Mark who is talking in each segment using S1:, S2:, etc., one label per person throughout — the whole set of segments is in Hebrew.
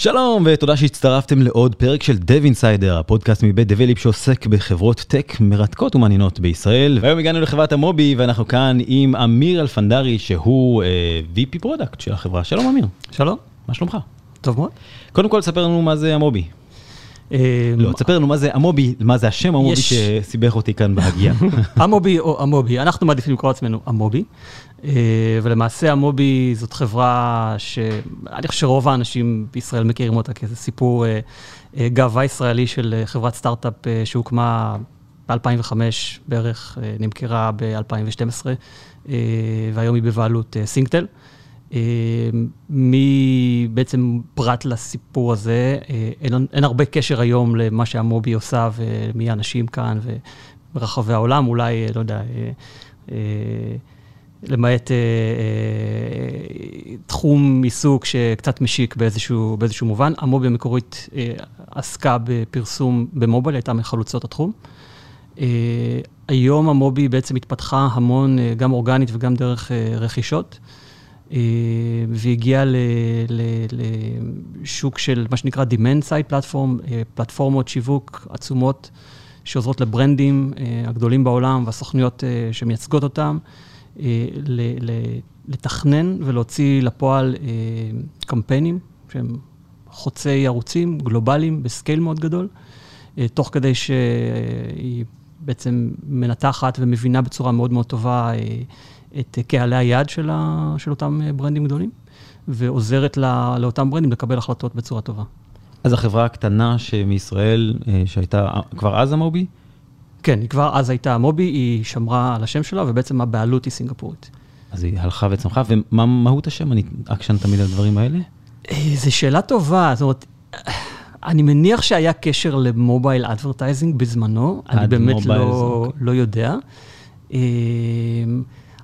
S1: שלום ותודה שהצטרפתם לעוד פרק של Dev Insider, הפודקאסט מבית Develeap שעוסק בחברות טק מרתקות ומעניינות בישראל. והיום הגענו לחברת המוביט ואנחנו כאן עם אמיר אלפנדרי שהוא אה, VP product של החברה. שלום אמיר.
S2: שלום.
S1: מה שלומך?
S2: טוב מאוד.
S1: קודם כל ספר לנו מה זה המובי. לא, תספר לנו מה זה המובי, מה זה השם המובי
S2: יש-
S1: שסיבך אותי כאן בהגייה.
S2: המובי או המובי, אנחנו מעדיפים לקרוא לעצמנו המובי, אה, ולמעשה המובי זאת חברה שאני חושב שרוב האנשים בישראל מכירים אותה כאיזה סיפור אה, אה, גאווה ישראלי של אה, חברת סטארט-אפ שהוקמה ב-2005 בערך, נמכרה ב-2012, אה, והיום היא בבעלות אה, אה, מי בעצם פרט לסיפור הזה, אה, אין, אין הרבה קשר היום למה שהמובי עושה ומי האנשים כאן וברחבי העולם, אולי, אה, לא יודע, אה, אה, למעט אה, אה, תחום עיסוק שקצת משיק באיזשהו, באיזשהו מובן. המובי המקורית אה, עסקה בפרסום במובייל, הייתה מחלוצות התחום. אה, היום המובי בעצם התפתחה המון, אה, גם אורגנית וגם דרך אה, רכישות. אה, ל- לשוק של מה שנקרא Demand Side Platform, אה, פלטפורמות שיווק עצומות שעוזרות לברנדים אה, הגדולים בעולם והסוכנויות אה, שמייצגות אותם, לתכנן ולהוציא לפועל קמפיינים שהם חוצי ערוצים, גלובליים, בסקייל מאוד גדול, תוך כדי שהיא בעצם מנתחת ומבינה בצורה מאוד מאוד טובה את אה, קהלי היעד של, ה, של אותם אה, ברנדים גדולים, ועוזרת לה, לאותם ברנדים לקבל החלטות בצורה טובה.
S1: אז החברה הקטנה שמישראל, אה, שהייתה כבר אז המובי,
S2: כן, היא כבר אז הייתה מובי, היא שמרה על השם שלה, ובעצם הבעלות היא סינגפורית.
S1: אז היא הלכה וצמחה, ומה מהות השם? אני עקשן תמיד על הדברים האלה.
S2: אה, זו שאלה טובה, זאת אומרת, אה, אני מניח שהיה קשר למובייל אדברטייזינג בזמנו, אני באמת לא,
S1: אוקיי.
S2: לא יודע.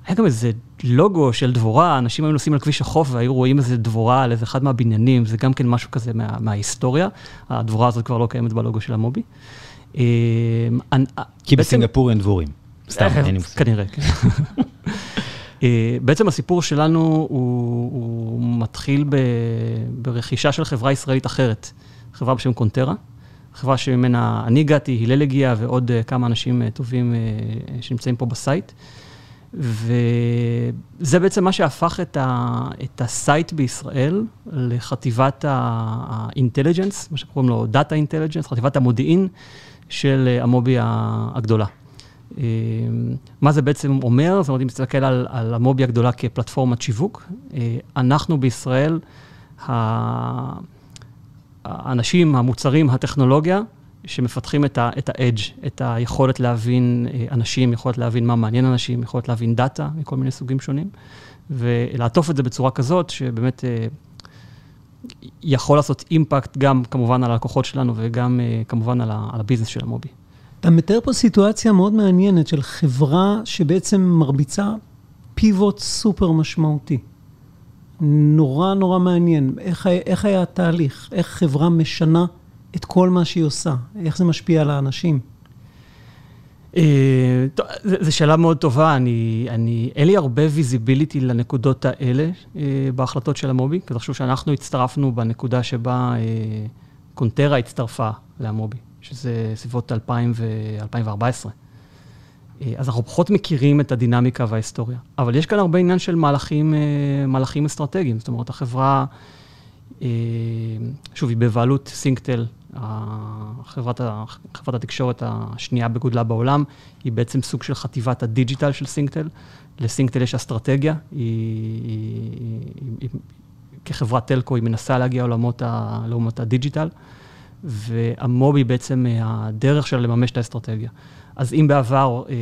S2: אה, היה גם איזה לוגו של דבורה, אנשים היו נוסעים על כביש החוף והיו רואים איזה דבורה על איזה אחד מהבניינים, זה גם כן משהו כזה מה, מההיסטוריה. הדבורה הזאת כבר לא קיימת בלוגו של המובי. אה, אני-
S1: כי
S2: בעצם-
S1: בסינגפור אין דבורים. סתם,
S2: אה,
S1: אין לי מושג.
S2: כנראה, כן. אה, בעצם הסיפור שלנו הוא, הוא מתחיל ב, ברכישה של חברה ישראלית אחרת, חברה בשם קונטרה, חברה שממנה אני הגעתי, הלל הגיע ועוד אה, כמה אנשים אה, טובים אה, שנמצאים פה ב-site. וזה בעצם מה שהפך את, ה, את ה-site בישראל לחטיבת ה-intelligence, מה שקוראים לו Data Intelligence, חטיבת המודיעין של אה, המובי הגדולה. אה, מה זה בעצם אומר? זאת אומרת, אם תסתכל על, על המובי הגדולה כפלטפורמת שיווק, אה, אנחנו בישראל, האנשים, המוצרים, הטכנולוגיה, שמפתחים את ה-edge, את היכולת להבין אה, אנשים, יכולת להבין מה מעניין אנשים, יכולת להבין דאטה מכל מיני סוגים שונים, ולעטוף את זה בצורה כזאת, שבאמת אה, יכול לעשות אימפקט גם כמובן על הלקוחות שלנו וגם אה, כמובן על על הביזנס של המובי.
S3: אתה מתאר פה סיטואציה מאוד מעניינת של חברה שבעצם מרביצה pivot סופר משמעותי. נורא נורא מעניין. איך, איך היה התהליך? איך חברה משנה את כל מה שהיא עושה? איך זה משפיע על האנשים?
S2: אה, זו שאלה מאוד טובה, אני, אני, אין לי הרבה visibility לנקודות האלה אה, בהחלטות של המובי, כי תחשוב שאנחנו הצטרפנו בנקודה שבה אה, קונטרה הצטרפה לאמובי, שזה סביבות 2000 ו- 2014. אה, אז אנחנו פחות מכירים את הדינמיקה וההיסטוריה. אבל יש כאן הרבה עניין של מהלכים, אה, מהלכים אסטרטגיים. זאת אומרת, החברה, אה, שוב, היא בבעלות סינגטל, חברת, חברת התקשורת השנייה בגודלה בעולם, היא בעצם סוג של חטיבת ה digital של סינגטל. לסינגטל יש אסטרטגיה, היא, היא, היא, היא, כחברת telco היא מנסה להגיע לעולמות, ה, לעולמות ה digital, ואמובי בעצם אה, הדרך שלה לממש את האסטרטגיה. אז אם בעבר, אה,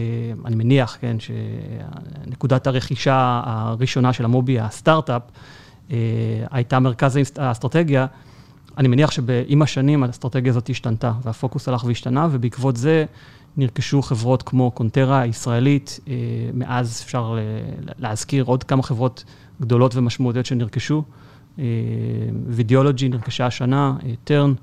S2: אני מניח, כן, שנקודת הרכישה הראשונה של אמובי, הסטארט-אפ, אה, הייתה מרכז האסט- האסטרטגיה, אני מניח שעם השנים האסטרטגיה הזאת השתנתה, והפוקוס הלך והשתנה, ובעקבות זה נרכשו חברות כמו קונטרה הישראלית, אה, מאז אפשר להזכיר עוד כמה חברות גדולות ומשמעותיות שנרכשו. וידאולוגי נרכשה השנה, טרן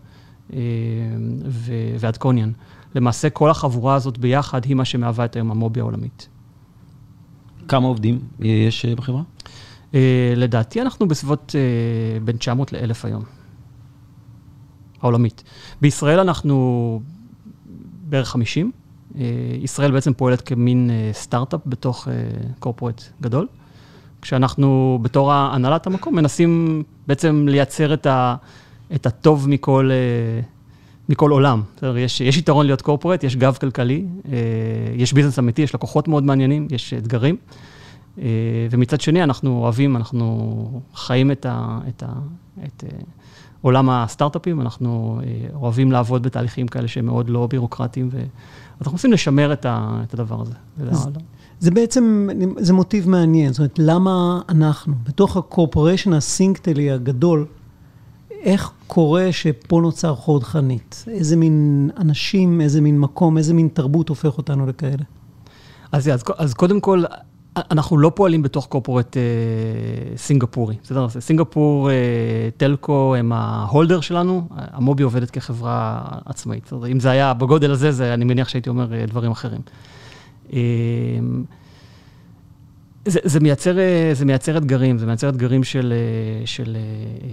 S2: ואדקוניאן. למעשה כל החבורה הזאת ביחד היא מה שמהווה את היום המובי העולמית.
S1: כמה עובדים יש בחברה?
S2: לדעתי אנחנו בסביבות בין 900 ל-1,000 היום. העולמית. בישראל אנחנו בערך 50. אה, ישראל בעצם פועלת כמין אה, סטארט-אפ בתוך קורפורט אה, גדול, כשאנחנו בתור הנהלת המקום מנסים בעצם לייצר את, ה, את הטוב מכל, מכל עולם. יש, יש יתרון להיות קורפורט, יש גב כלכלי, יש ביזנס אמיתי, יש לקוחות מאוד מעניינים, יש אתגרים. ומצד שני, אנחנו אוהבים, אנחנו חיים את, ה, את, ה, את עולם הסטארט-אפים, אנחנו אה, אוהבים לעבוד בתהליכים כאלה שהם מאוד לא בירוקרטיים, ואנחנו רוצים לשמר את, ה, את הדבר הזה.
S3: זה, זה בעצם, זה מוטיב מעניין, זאת אומרת, למה אנחנו, בתוך הקורפוריישן הסינקטלי הגדול, איך קורה שפה נוצר חוד חנית? איזה מין אנשים, איזה מין מקום, איזה מין תרבות הופך אותנו לכאלה?
S2: אז, אז, אז קודם כל, אנחנו לא פועלים בתוך קורפורט אה, סינגפורי. בסדר? סינגפור, אה, טלקו הם ההולדר שלנו, המובי עובדת כחברה עצמאית. בסדר? אם זה היה בגודל הזה, זה, אני מניח שהייתי אומר אה, דברים אחרים. אה, זה, זה, מייצר, אה, זה מייצר אתגרים, זה מייצר אתגרים של... אה, של אה,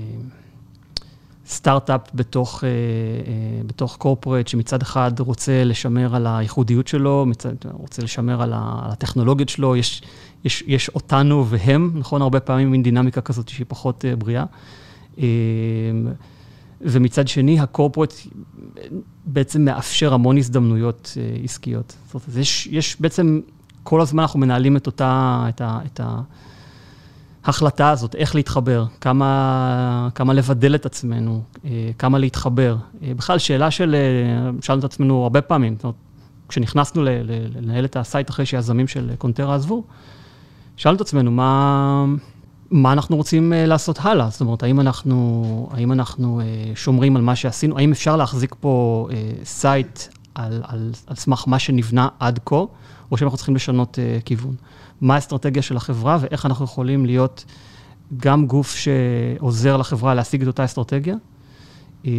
S2: סטארט-אפ בתוך, אה, אה, בתוך קורפורט, שמצד אחד רוצה לשמר על הייחודיות שלו, מצד, רוצה לשמר על, הטכנולוגיות שלו, יש, יש, יש אותנו והם, נכון? הרבה פעמים מין דינמיקה כזאת שהיא פחות אה, בריאה. ומצד שני, הקורפורט בעצם מאפשר המון הזדמנויות עסקיות. זאת אומרת, יש, יש בעצם, כל הזמן אנחנו מנהלים את אותה, את ה... את ה ההחלטה הזאת, איך להתחבר, כמה, כמה לבדל את עצמנו, אה, כמה להתחבר. אה, בכלל, שאלה של, אה, שאלנו את עצמנו הרבה פעמים, זאת אומרת, כשנכנסנו לנהל את ה site אחרי שיזמים של קונטרה עזבו, שאלנו את עצמנו, מה, מה אנחנו רוצים לעשות הלאה? זאת אומרת, האם אנחנו, האם אנחנו שומרים על מה שעשינו? האם אפשר להחזיק פה site על, על, על סמך מה שנבנה עד כה, או שאנחנו צריכים לשנות כיוון? מה האסטרטגיה של החברה ואיך אנחנו יכולים להיות גם גוף שעוזר לחברה להשיג את אותה אסטרטגיה. אה,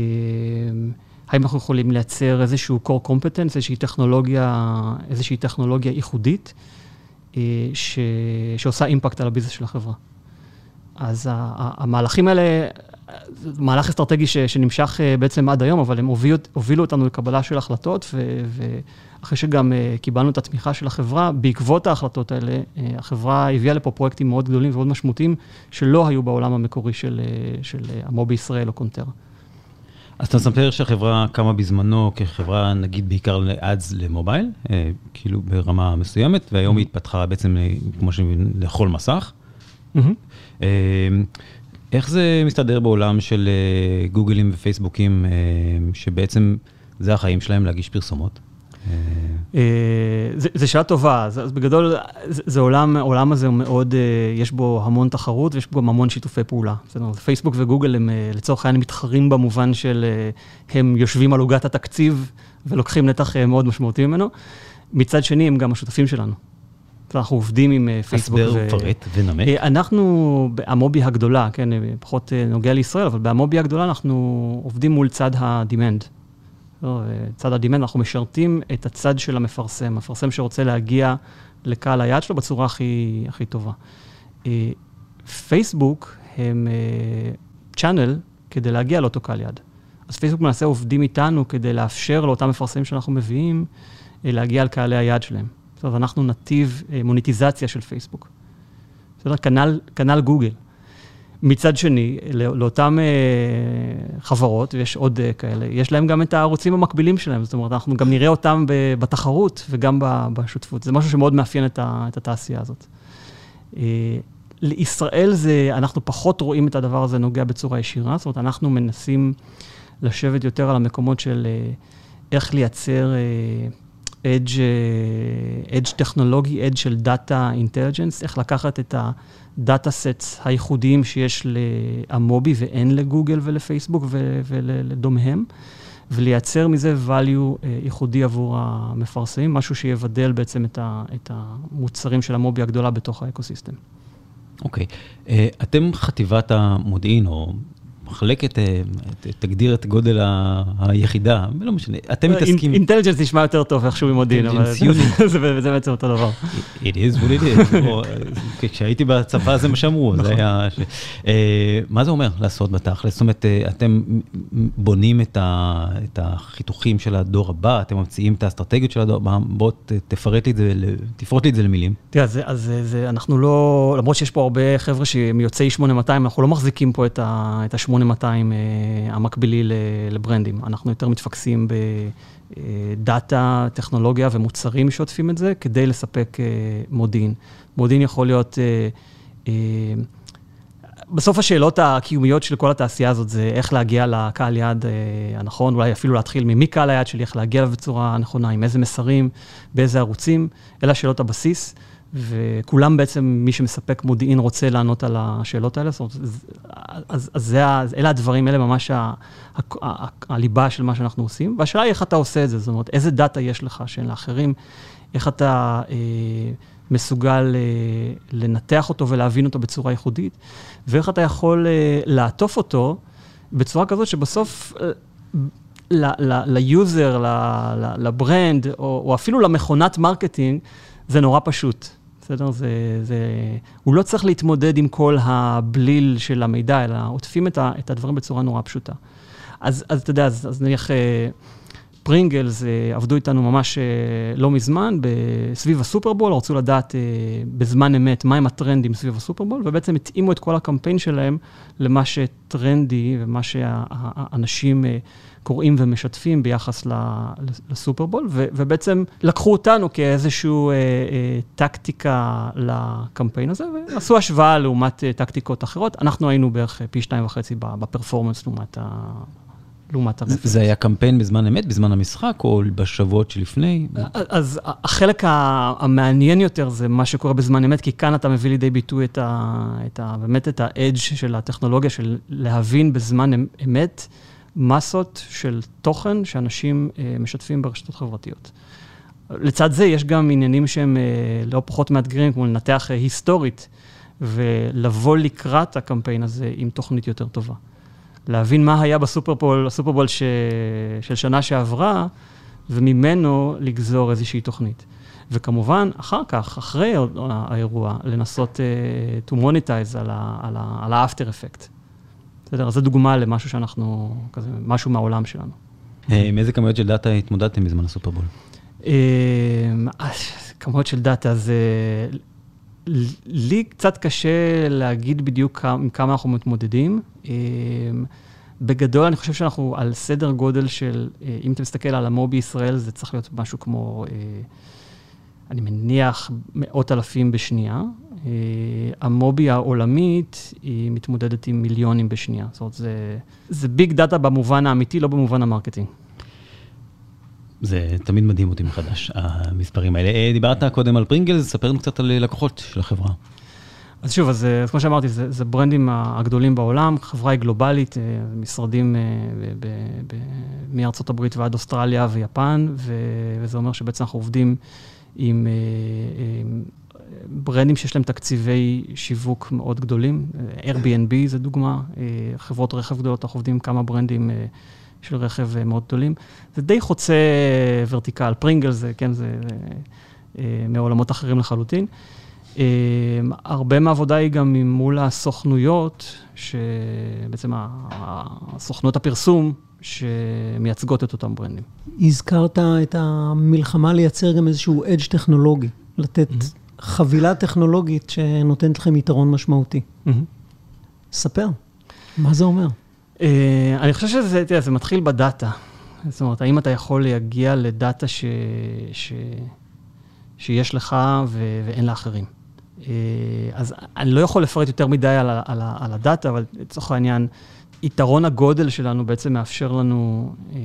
S2: האם אנחנו יכולים לייצר איזשהו core competence, איזושהי טכנולוגיה, איזושהי טכנולוגיה ייחודית, אה, ש, שעושה אימפקט על הביזנס של החברה. אז המהלכים האלה, זה מהלך אסטרטגי ש, שנמשך אה, בעצם עד היום, אבל הם הובילו, הובילו אותנו לקבלה של החלטות, ו, אחרי שגם uh, קיבלנו את התמיכה של החברה, בעקבות ההחלטות האלה, uh, החברה הביאה לפה פרויקטים מאוד גדולים ומאוד משמעותיים, שלא היו בעולם המקורי של, של uh, המובי ישראל או קונטרה.
S1: אז אתה מספר שהחברה קמה בזמנו כחברה, נגיד, בעיקר לאדס למובייל, כאילו ברמה מסוימת, והיום היא התפתחה בעצם, כמו שאני מבין, לכל מסך. Mm-hmm. איך זה מסתדר בעולם של uh, גוגלים ופייסבוקים, uh, שבעצם זה החיים שלהם להגיש פרסומות?
S2: אה, זו שאלה טובה, אז בגדול, זה עולם, העולם הזה הוא מאוד, אה, יש בו המון תחרות ויש בו גם המון שיתופי פעולה. בסדר, פייסבוק וגוגל הם אה, לצורך העניין מתחרים במובן של הם יושבים על עוגת התקציב ולוקחים נתח מאוד משמעותי ממנו. מצד שני, הם גם השותפים שלנו. אנחנו עובדים עם פייסבוק.
S1: הסבר, פרט ונמק.
S2: אנחנו, המובי הגדולה, כן, פחות נוגע לישראל, אבל במובי הגדולה אנחנו עובדים מול צד ה-demand. לא, צד הדימנד, אנחנו משרתים את הצד של המפרסם, המפרסם שרוצה להגיע לקהל היעד שלו בצורה הכי, הכי טובה. אה, פייסבוק הם צ'אנל אה, כדי להגיע לאותו קהל יעד. אז פייסבוק למעשה עובדים איתנו כדי לאפשר לאותם מפרסמים שאנחנו מביאים אה, להגיע לקהלי היעד שלהם. זאת אומרת, אנחנו נתיב מוניטיזציה של פייסבוק. בסדר? כנ"ל, כנ"ל גוגל. מצד שני, לא, לאותן אה, חברות, ויש עוד אה, כאלה, יש להם גם את הערוצים המקבילים שלהם. זאת אומרת, אנחנו גם נראה אותם בתחרות וגם בשותפות. זה משהו שמאוד מאפיין את, ה, את התעשייה הזאת. אה, לישראל זה, אנחנו פחות רואים את הדבר הזה נוגע בצורה ישירה, זאת אומרת, אנחנו מנסים לשבת יותר על המקומות של איך לייצר אדג' טכנולוגי, אדג' של דאטה אינטליג'נס, איך לקחת את ה data sets הייחודיים שיש לאמובי ואין לגוגל ולפייסבוק ולדומיהם, ולייצר מזה value ייחודי עבור המפרסמים, משהו שיבדל בעצם את המוצרים של אמובי הגדולה בתוך ה ecosystem.
S1: אוקיי. Okay. אתם חטיבת המודיעין, או מחלקת, אה, תגדיר את גודל היחידה, לא משנה, אתם מתעסקים...
S2: intelligence נשמע יותר טוב איכשהו ממודיעין, אבל זה בעצם אותו דבר.
S1: It is what it is. כשהייתי בצבא זה מה שאמרו, זה נכון. היה... אה, מה זה אומר לעשות בתכל'ס? זאת אומרת, אה, אתם בונים את החיתוכים של הדור הבא, אתם ממציאים את האסטרטגיות של הדור הבא, בוא תפרט לי את זה, תפרוט לי את זה למילים.
S2: תראה, אז אנחנו לא, למרות שיש פה הרבה חבר'ה שהם יוצאי 8200, אנחנו לא מחזיקים פה את ה-8200. 8200 אה, המקבילי לברנדים. אנחנו יותר מתפקסים בדאטה, טכנולוגיה ומוצרים שעוטפים את זה, כדי לספק אה, מודיעין. מודיעין יכול להיות... אה, בסוף השאלות הקיומיות של כל התעשייה הזאת זה איך להגיע לקהל יעד הנכון, אולי אפילו להתחיל ממי קהל היעד שלי, איך להגיע אליו בצורה נכונה, עם איזה מסרים, באיזה ערוצים, אלה השאלות הבסיס. וכולם בעצם, מי שמספק מודיעין רוצה לענות על השאלות האלה, זאת אומרת, אז, אז זה, אלה הדברים, אלה ממש ה, ה, ה, הליבה של מה שאנחנו עושים, והשאלה היא איך אתה עושה את זה, זאת אומרת, איזה דאטה יש לך שאין לאחרים, איך אתה אה, מסוגל אה, לנתח אותו ולהבין אותו בצורה ייחודית, ואיך אתה יכול אה, לעטוף אותו בצורה כזאת שבסוף... אה, ל user, ל brand, או, או אפילו למכונת marketing, זה נורא פשוט. בסדר? זה, זה... הוא לא צריך להתמודד עם כל הבליל של המידע, אלא עוטפים את, ה, את הדברים בצורה נורא פשוטה. אז, אז אתה יודע, אז, אז נניח אה, פרינגלס אה, עבדו איתנו ממש אה, לא מזמן, סביב הסופרבול, רצו לדעת בזמן אמת מהם הטרנדים סביב הסופרבול, ובעצם התאימו את כל הקמפיין שלהם למה שטרנדי ומה שהאנשים... קוראים ומשתפים ביחס לסופרבול, ובעצם לקחו אותנו כאיזושהי אה, אה, טקטיקה לקמפיין הזה, ועשו השוואה לעומת אה, טקטיקות אחרות. אנחנו היינו בערך פי שתיים וחצי בפרפורמנס לעומת ה... לעומת
S1: הרפרנס. זה היה קמפיין בזמן אמת, בזמן המשחק, או בשבועות שלפני?
S2: אז החלק המעניין יותר זה מה שקורה בזמן אמת, כי כאן אתה מביא לידי ביטוי את ה, את ה, באמת את האדג' של הטכנולוגיה, של להבין בזמן אמ-, אמת. מסות של תוכן שאנשים אה, משתפים ברשתות חברתיות. לצד זה יש גם עניינים שהם אה, לא פחות מאתגרים, כמו לנתח אה, היסטורית, ולבוא לקראת הקמפיין הזה עם תוכנית יותר טובה. להבין מה היה בסופרבול, הסופרבול ש... של שנה שעברה, וממנו לגזור איזושהי תוכנית. וכמובן, אחר כך, אחרי האירוע, לנסות uh, to monetize על ה-after effect. בסדר? אז זו דוגמה למשהו שאנחנו, כזה, משהו מהעולם שלנו.
S1: אה, עם איזה כמויות של דאטה התמודדתם בזמן הסופרבול?
S2: אה, כמויות של דאטה זה... לי קצת קשה להגיד בדיוק עם כמה אנחנו מתמודדים. אה, בגדול, אני חושב שאנחנו על סדר גודל של, אם אתה מסתכל על אמובי ישראל, זה צריך להיות משהו כמו, אני מניח, מאות אלפים בשנייה. אה, אמובי העולמית, היא מתמודדת עם מיליונים בשנייה. זאת אומרת, זה big data במובן האמיתי, לא במובן המרקטינג.
S1: זה תמיד מדהים אותי מחדש, המספרים האלה. אה, דיברת קודם על פרינגלס, ספר לנו קצת על לקוחות של החברה.
S2: אז שוב, אז, אז כמו שאמרתי, זה, זה ברנדים הגדולים בעולם, חברה היא גלובלית, אה, משרדים מארצות הברית ועד אוסטרליה ויפן, וזה אומר שבעצם אנחנו עובדים עם, עם ברנדים שיש להם תקציבי שיווק מאוד גדולים. Airbnb זה דוגמה, אה, חברות רכב גדולות, אנחנו עובדים עם כמה ברנדים אה, של רכב אה, מאוד גדולים. זה די חוצה ורטיקל, פרינגל זה, כן, זה, זה מעולמות אחרים לחלוטין. הרבה מהעבודה היא גם מול הסוכנויות, שבעצם הסוכנות הפרסום, שמייצגות את אותם ברנדים.
S3: הזכרת את המלחמה לייצר גם איזשהו אדג' טכנולוגי, לתת mm-hmm. חבילה טכנולוגית שנותנת לכם יתרון משמעותי. ספר, מה זה אומר?
S2: אה, אני חושב שזה, תראה, זה מתחיל בדאטה. זאת אומרת, האם אתה יכול להגיע לדאטה ש... ש... שיש לך ו... ואין לאחרים. אה, אז אני לא יכול לפרט יותר מדי על, ה... על, ה... על הדאטה, אבל לצורך העניין, יתרון הגודל שלנו בעצם מאפשר לנו אה,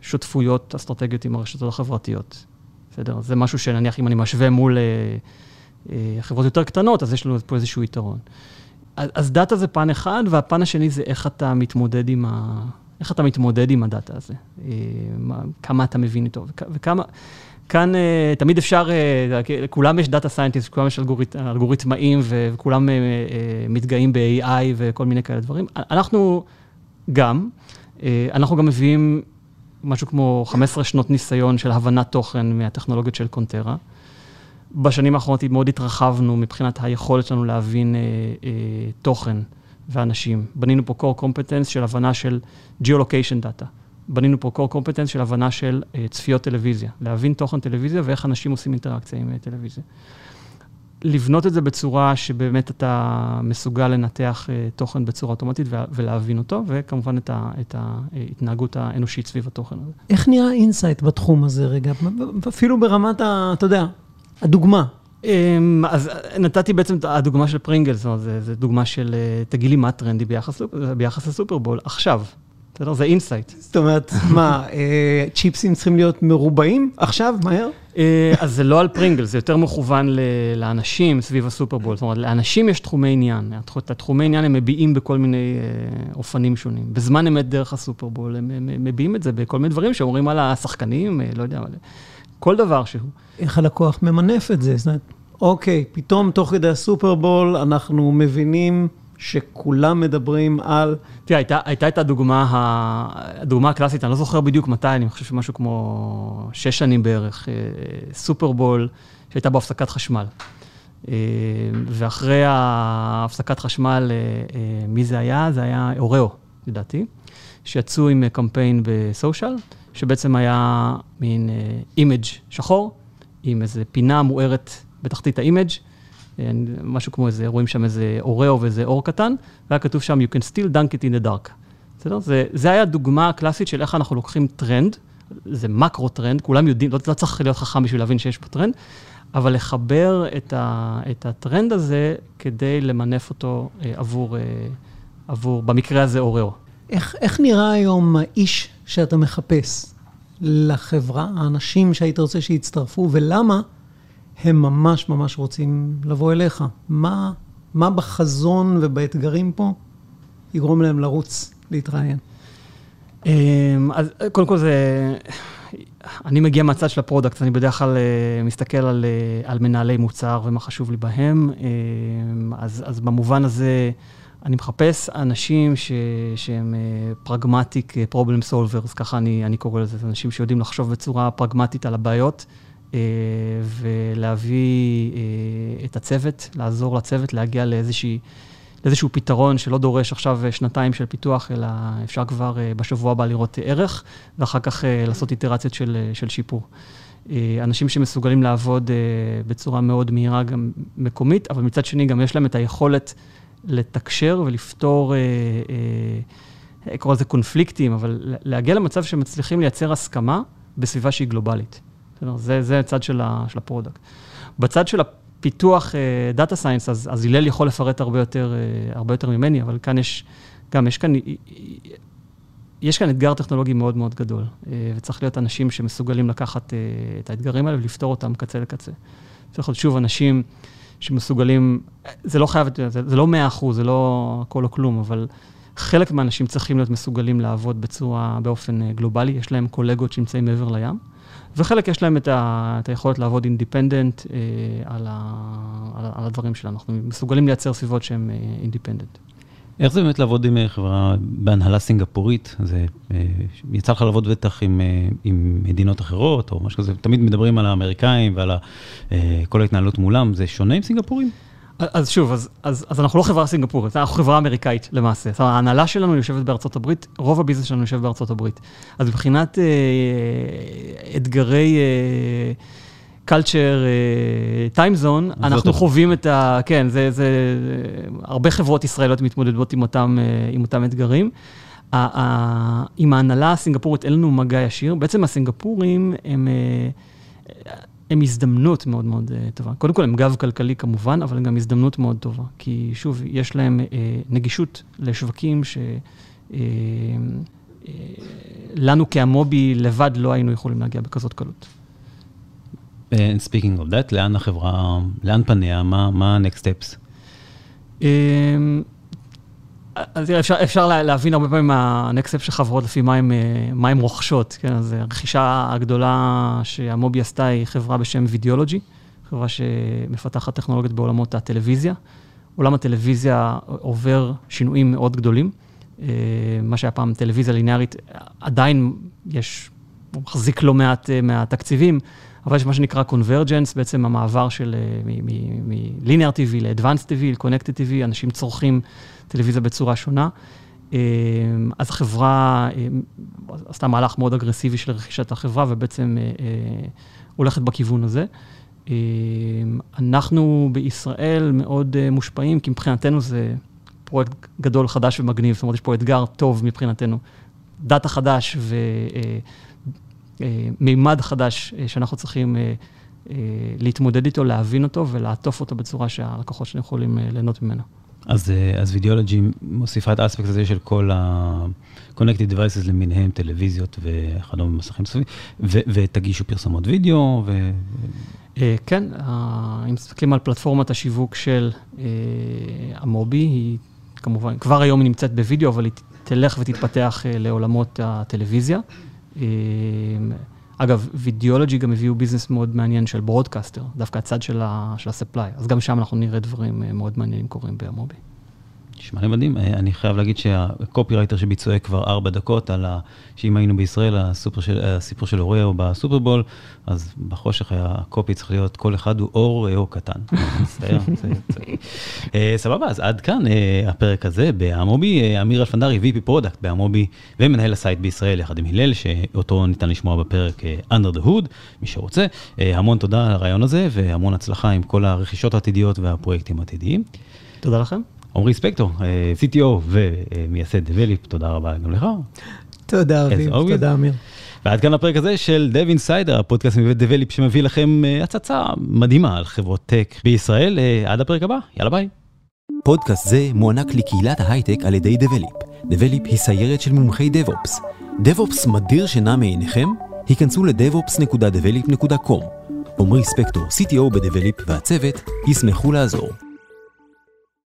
S2: שותפויות אסטרטגיות עם הרשתות החברתיות. בסדר? זה משהו שנניח אם אני משווה מול חברות יותר קטנות, אז יש לנו פה איזשהו יתרון. אז דאטה זה פן אחד, והפן השני זה איך אתה מתמודד עם, ה... איך אתה מתמודד עם הדאטה הזה. כמה אתה מבין איתו, וכמה... כאן אה, תמיד אפשר, אה, לכולם יש data scientist, לכולם יש אלגורית, אלגוריתמאים, וכולם מתגאים ב-AI וכל מיני כאלה דברים. אנחנו גם, אנחנו גם מביאים משהו כמו 15 שנות ניסיון של הבנת תוכן מהטכנולוגיות של קונטרה. בשנים האחרונות מאוד התרחבנו מבחינת היכולת שלנו להבין uh, uh, תוכן ואנשים. בנינו פה core competence של הבנה של geolocation data. בנינו פה core competence של הבנה של uh, צפיות טלוויזיה, להבין תוכן טלוויזיה ואיך אנשים עושים אינטראקציה עם uh, טלוויזיה. לבנות את זה בצורה שבאמת אתה מסוגל לנתח אה, תוכן בצורה אוטומטית ולהבין אותו, וכמובן את, ה, את ההתנהגות האנושית סביב התוכן הזה.
S3: איך נראה insight בתחום הזה רגע? אפילו ברמת ה... אתה יודע, הדוגמה.
S2: אמ, אז נתתי בעצם את הדוגמה של פרינגלס, זאת אומרת, זו דוגמה של תגיד לי מה טרנדי ביחס, לסופרבול עכשיו. בסדר? זה insight.
S3: זאת אומרת, מה, אה, צ'יפסים צריכים להיות מרובעים עכשיו, מהר?
S2: אה, אז זה לא על פרינגל, זה יותר מכוון לאנשים סביב הסופרבול. זאת אומרת, לאנשים יש תחומי עניין. את התחומי עניין הם מביעים בכל מיני אה, אופנים שונים. בזמן אמת דרך הסופרבול, הם מביעים את זה בכל מיני דברים שאומרים על השחקנים, לא יודע, כל דבר שהוא.
S3: איך הלקוח ממנף את זה? זאת אומרת, אוקיי, פתאום תוך כדי הסופרבול אנחנו מבינים... שכולם מדברים על...
S2: תראה, הייתה, הייתה את הדוגמה, הדוגמה הקלאסית, אני לא זוכר בדיוק מתי, אני חושב שמשהו כמו שש שנים בערך, אה, סופרבול, שהייתה בו הפסקת חשמל. אה, ואחרי ההפסקת חשמל, אה, מי זה היה? זה היה אוריאו, לדעתי, שיצאו עם קמפיין ב social, שבעצם היה מין image שחור, עם איזו פינה מוארת בתחתית ה image, משהו כמו איזה, רואים שם איזה אוריאו ואיזה אור קטן, והיה כתוב שם, you can still dunk it in the dark. בסדר? זה, זה היה דוגמה קלאסית של איך אנחנו לוקחים טרנד, זה מקרו טרנד, כולם יודעים, לא, לא צריך להיות חכם בשביל להבין שיש פה טרנד, אבל לחבר את, ה, את הטרנד הזה כדי למנף אותו אה, עבור, אה, עבור, במקרה הזה, אוריאו.
S3: איך, איך נראה היום האיש שאתה מחפש לחברה, האנשים שהיית רוצה שיצטרפו, ולמה? הם ממש ממש רוצים לבוא אליך. מה, מה בחזון ובאתגרים פה יגרום להם לרוץ, להתראיין?
S2: אמ, אז קודם כל זה, אני מגיע מהצד של ה product, אני בדרך כלל אה, מסתכל על, אה, על מנהלי מוצר ומה חשוב לי בהם. אמ, אז, אז במובן הזה, אני מחפש אנשים ש, שהם pragmatic problem solvers, ככה אני, אני קורא לזה, אנשים שיודעים לחשוב בצורה פרגמטית על הבעיות. אה, ולהביא אה, את הצוות, לעזור לצוות להגיע לאיזושהי... לאיזשהו פתרון שלא דורש עכשיו שנתיים של פיתוח, אלא אפשר כבר אה, בשבוע הבא לראות ערך, ואחר כך לעשות איטרציות של, של שיפור. אנשים שמסוגלים לעבוד בצורה מאוד מהירה גם מקומית, אבל מצד שני גם יש להם את היכולת לתקשר ולפתור, אקרא לזה קונפליקטים, אבל להגיע למצב שמצליחים לייצר הסכמה בסביבה שהיא גלובלית. זה, זה הצד של, ה, של ה product. בצד של הפיתוח data science, אז, אז הלל יכול לפרט הרבה יותר, uh, הרבה יותר ממני, אבל כאן יש, גם יש כאן, יש כאן אתגר טכנולוגי מאוד מאוד גדול, וצריך להיות אנשים שמסוגלים לקחת את האתגרים האלה ולפתור אותם קצה לקצה. צריך להיות שוב אנשים שמסוגלים, זה לא חייב, זה, זה לא מאה אחוז, זה לא הכל או כלום, אבל חלק מהאנשים צריכים להיות מסוגלים לעבוד בצורה, באופן גלובלי, יש להם קולגות שנמצאים מעבר לים. וחלק יש להם את, ה, את היכולת לעבוד independent אה, על, על, על הדברים שלנו. אנחנו מסוגלים לייצר סביבות שהן independent.
S1: אה, איך זה באמת לעבוד עם אה, חברה בהנהלה סינגפורית? זה, אה, יצא לך לעבוד בטח עם, עם מדינות אחרות או משהו כזה, תמיד מדברים על האמריקאים ועל כל ההתנהלות מולם, זה שונה עם סינגפורים?
S2: אז שוב, אז, אז, אז אנחנו לא חברה סינגפורית, אנחנו חברה אמריקאית למעשה. זאת אומרת, ההנהלה שלנו יושבת בארצות הברית, רוב הביזנס שלנו יושב בארצות הברית. אז מבחינת אה, אתגרי... אה, culture uh, time zone, אנחנו חווים את ה... כן, זה, זה... הרבה חברות ישראליות מתמודדות עם אותם, uh, עם אותם אתגרים. עם ההנהלה הסינגפורית אין לנו מגע ישיר. בעצם הסינגפורים הם... Uh, הם הזדמנות מאוד מאוד טובה. קודם כל, הם גב כלכלי כמובן, אבל הם גם הזדמנות מאוד טובה. כי שוב, יש להם נגישות לשווקים ש... לנו כ Amobee לבד לא היינו יכולים להגיע בכזאת קלות.
S1: speaking of that, לאן החברה, לאן פניה, מה ה-next steps?
S2: אז אפשר, אפשר להבין הרבה פעמים מה next step של חברות לפי מה הן רוכשות. כן, אז הרכישה הגדולה ש Amobee עשתה היא חברה בשם Videology, חברה שמפתחת טכנולוגיות בעולמות הטלוויזיה. עולם הטלוויזיה עובר שינויים מאוד גדולים. מה שהיה פעם טלוויזיה ליניארית, עדיין יש, הוא מחזיק לא מעט מהתקציבים, אבל יש מה שנקרא Convergence, בעצם המעבר של מ-Linear TV ל-Advanced TV, ל-Connected TV, אנשים צורכים טלוויזיה בצורה שונה. אז החברה עשתה מהלך מאוד אגרסיבי של רכישת החברה, ובעצם הולכת בכיוון הזה. אנחנו בישראל מאוד מושפעים, כי מבחינתנו זה פרויקט גדול, חדש ומגניב, זאת אומרת, יש פה אתגר טוב מבחינתנו. דאטה חדש ומימד חדש שאנחנו צריכים להתמודד איתו, להבין אותו ולעטוף אותו בצורה שהלקוחות שלנו יכולים ליהנות ממנו.
S1: אז, אז וידאולוגי מוסיפה את האספקט הזה של כל ה-connected devices למיניהם, טלוויזיות וכדומה במסכים נוספים, והגשת פרסומות וידאו. ו...
S2: כן, אם מסתכלים על פלטפורמת השיווק של Amobee, היא כמובן, כבר היום היא נמצאת בווידאו, אבל היא תלך ותתפתח לעולמות הטלוויזיה. אגב, Videology גם הביאו ביזנס מאוד מעניין של broadcaster, דווקא הצד של ה-supply, אז גם שם אנחנו נראה דברים מאוד מעניינים קורים ב Amobee.
S1: נשמע לי מדהים, אני חייב להגיד שהקופירייטר שביצועי כבר ארבע דקות על ה... שאם היינו בישראל, הסיפור של אוריה או בסופרבול, אז בחושך הקופי צריך להיות כל אחד הוא אור או קטן. מצטער, סבבה, אז עד כאן הפרק הזה באמובי, אמיר אלפנדרי, VP פרודקט באמובי ומנהל הסייט בישראל יחד עם הלל, שאותו ניתן לשמוע בפרק Under the Hood, מי שרוצה. המון תודה על הרעיון הזה והמון הצלחה עם כל הרכישות העתידיות והפרויקטים העתידיים.
S2: תודה לכם.
S1: עמרי ספקטור, CTO ומייסד Develeap, תודה רבה גם לך.
S3: תודה אביב, תודה אמיר.
S1: ועד כאן הפרק הזה של Dev Insider, הפודקאסט מבית Develeap שמביא לכם הצצה מדהימה על חברות טק בישראל. עד הפרק הבא, יאללה ביי.
S4: פודקאסט זה מוענק לקהילת ההייטק על ידי Develeap. Develeap היא סיירת של מומחי DevOps. DevOps מדיר שינה מעיניכם? היכנסו ל- devops.develeap.com. עמרי ספקטור, CTO ב Develeap והצוות, ישמחו לעזור.